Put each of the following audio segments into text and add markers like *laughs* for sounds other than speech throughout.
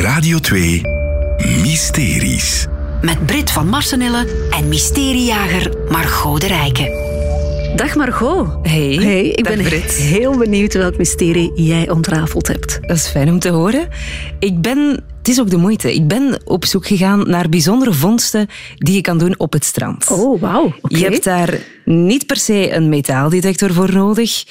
Radio 2 Mysteries. Met Brit van Marsenille en mysteriejager Margot de Rijken. Dag Margot. Hey, Hey, ik ben Brit. heel benieuwd welk mysterie jij ontrafeld hebt. Dat is fijn om te horen. Ik ben, het is ook de moeite, ik ben op zoek gegaan naar bijzondere vondsten die je kan doen op het strand. Oh, wauw. Oké. Je hebt daar niet per se een metaaldetector voor nodig.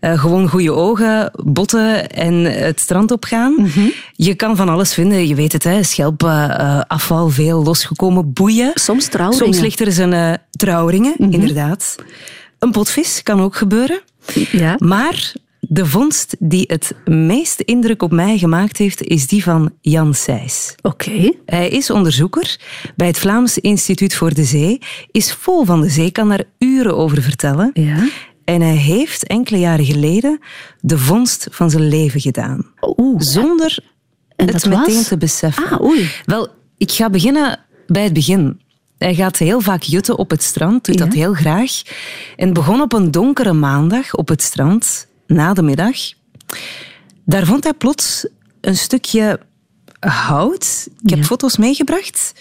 Eh, gewoon goede ogen, botten en het strand opgaan. Mhm. Je kan van alles vinden. Je weet het, hè? schelpen, eh, afval, veel losgekomen boeien. Soms trouwringen. Soms ligt er eens een eh, trouwringen, Mhm. inderdaad. Een potvis kan ook gebeuren. Ja. Maar de vondst die het meest indruk op mij gemaakt heeft, is die van Jan Seys. Oké. Hij is onderzoeker bij het Vlaams Instituut voor de Zee, is vol van de zee, kan daar uren over vertellen. Ja. En hij heeft enkele jaren geleden de vondst van zijn leven gedaan. Oeh. Zonder En het was? meteen te beseffen. Ah, oei. Wel, ik ga beginnen bij het begin. Hij gaat heel vaak jutten op het strand, doet Ja. dat heel graag. En begon op een donkere maandag op het strand, na de middag. Daar vond hij plots een stukje hout. Ik heb Ja. foto's meegebracht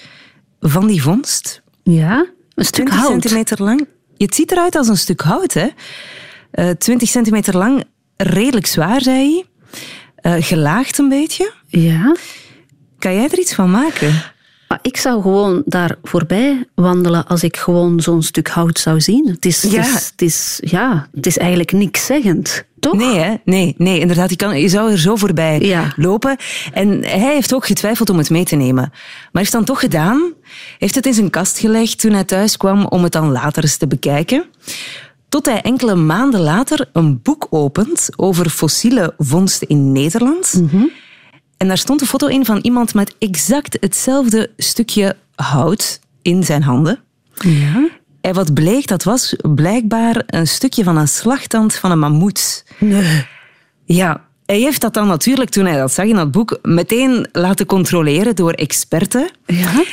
van die vondst. Ja. Een stuk 20 hout. centimeter lang. Het ziet eruit als een stuk hout, hè? Eh, 20 centimeter lang, redelijk zwaar, zei hij. Eh, gelaagd een beetje. Ja. Kan jij er iets van maken? Maar ik zou gewoon daar voorbij wandelen als ik gewoon zo'n stuk hout zou zien. Het is, Ja. het is, het is, ja, het is eigenlijk niks zeggend, toch? Nee, hè? nee, nee, inderdaad. Je, kan, je zou er zo voorbij Ja. lopen. En hij heeft ook getwijfeld om het mee te nemen. Maar heeft dan toch gedaan. Heeft het in zijn kast gelegd toen hij thuis kwam om het dan later eens te bekijken. Tot hij enkele maanden later een boek opent over fossiele vondsten in Nederland. En daar stond een foto in van iemand met exact hetzelfde stukje hout in zijn handen. Ja. En wat bleek, dat was blijkbaar een stukje van een slagtand van een mammoet. Nee. Ja, hij heeft dat dan natuurlijk, toen hij dat zag in dat boek, meteen laten controleren door experten. Ja.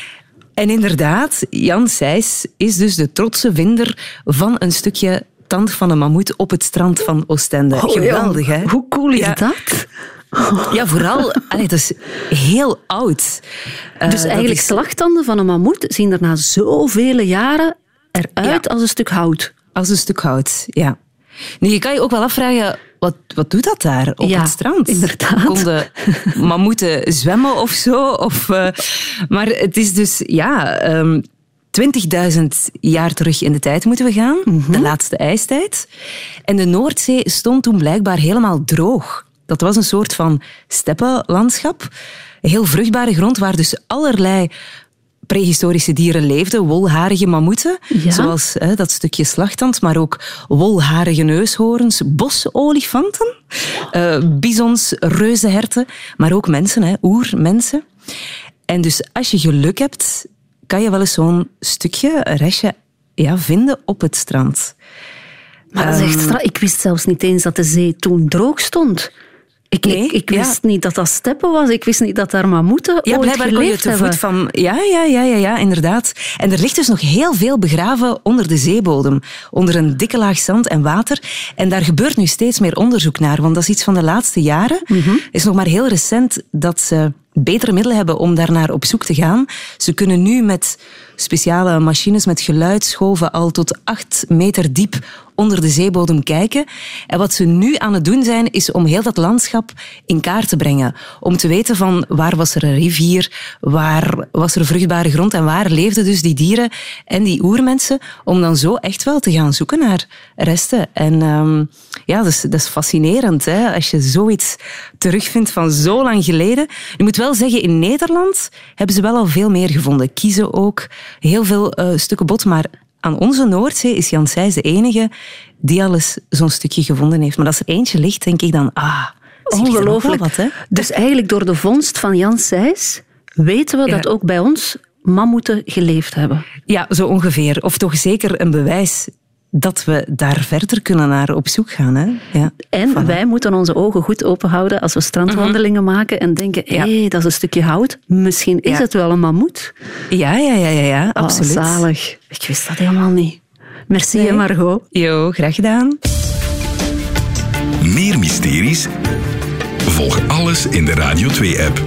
En inderdaad, Jan Seys is dus de trotse vinder van een stukje tand van een mammoet op het strand van Oostende. Oh, Geweldig, hè? Hoe cool is Ja. dat? *laughs* Ja, vooral, allee, dat is heel oud. Eh, Dus eigenlijk is slagtanden van een mammoet zien er na zoveel jaren eruit Ja. als een stuk hout. als een stuk hout, ja. Nu, je kan je ook wel afvragen, wat, wat doet dat daar op Ja, het strand? inderdaad. Konden *laughs* mammoeten zwemmen of zo? Of, eh, maar het is dus, ja... ehm 20.000 jaar terug in de tijd moeten we gaan, Mhm. de laatste ijstijd. En de Noordzee stond toen blijkbaar helemaal droog. Dat was een soort van steppenlandschap. Heel vruchtbare grond waar dus allerlei prehistorische dieren leefden. Wolharige mammoeten, Ja. zoals hè, dat stukje slagtand, maar ook wolharige neushoorns, bosolifanten, eh, bizons, reuzenherten, maar ook mensen, hè, oermensen. En dus als je geluk hebt, kan je wel eens zo'n stukje, een restje, ja, vinden op het strand. Maar dat is Ehm. echt stra- Ik wist zelfs niet eens dat de zee toen droog stond. Ik, Nee, ik, ik ja. wist niet dat dat steppen was. Ik wist niet dat daar mammoeten Ja, ooit blijkbaar kon je te voet van... Ja, ja, ja, ja, ja, inderdaad. En er ligt dus nog heel veel begraven onder de zeebodem. Onder een dikke laag zand en water. En daar gebeurt nu steeds meer onderzoek naar. Want dat is iets van de laatste jaren. Mhm. Het is nog maar heel recent dat ze betere middelen hebben om daarnaar op zoek te gaan. Ze kunnen nu met speciale machines met geluidsschoven al tot acht meter diep onder de zeebodem kijken. En wat ze nu aan het doen zijn, is om heel dat landschap in kaart te brengen. Om te weten van waar was er een rivier, waar was er vruchtbare grond en waar leefden dus die dieren en die oermensen. Om dan zo echt wel te gaan zoeken naar resten. En ehm, ja, dat is, dat is fascinerend hè, als je zoiets terugvindt van zo lang geleden. Je moet wel zeggen, in Nederland hebben ze wel al veel meer gevonden. Kiezen ook, heel veel eh, stukken bot, maar aan onze Noordzee is Jan Seys de enige die al eens zo'n stukje gevonden heeft. Maar als er eentje ligt, denk ik dan, ah, Ongelooflijk. Wat, hè? Dus eigenlijk door de vondst van Jan Seys weten we Ja. dat ook bij ons mammoeten geleefd hebben. Ja, zo ongeveer. Of toch zeker een bewijs dat we daar verder kunnen naar op zoek gaan. Hè? Ja. En Voilà. Mhm. wij moeten onze ogen goed open houden als we strandwandelingen maken en denken, hé, Ja. dat is een stukje hout. Misschien is Ja. het wel een mammoet. Ja, ja, ja, ja, ja Oh, absoluut. zalig. Ik wist dat helemaal niet. Merci, Nee. Margot. Jo, graag gedaan. Meer mysteries? Volg alles in de Radio 2-app.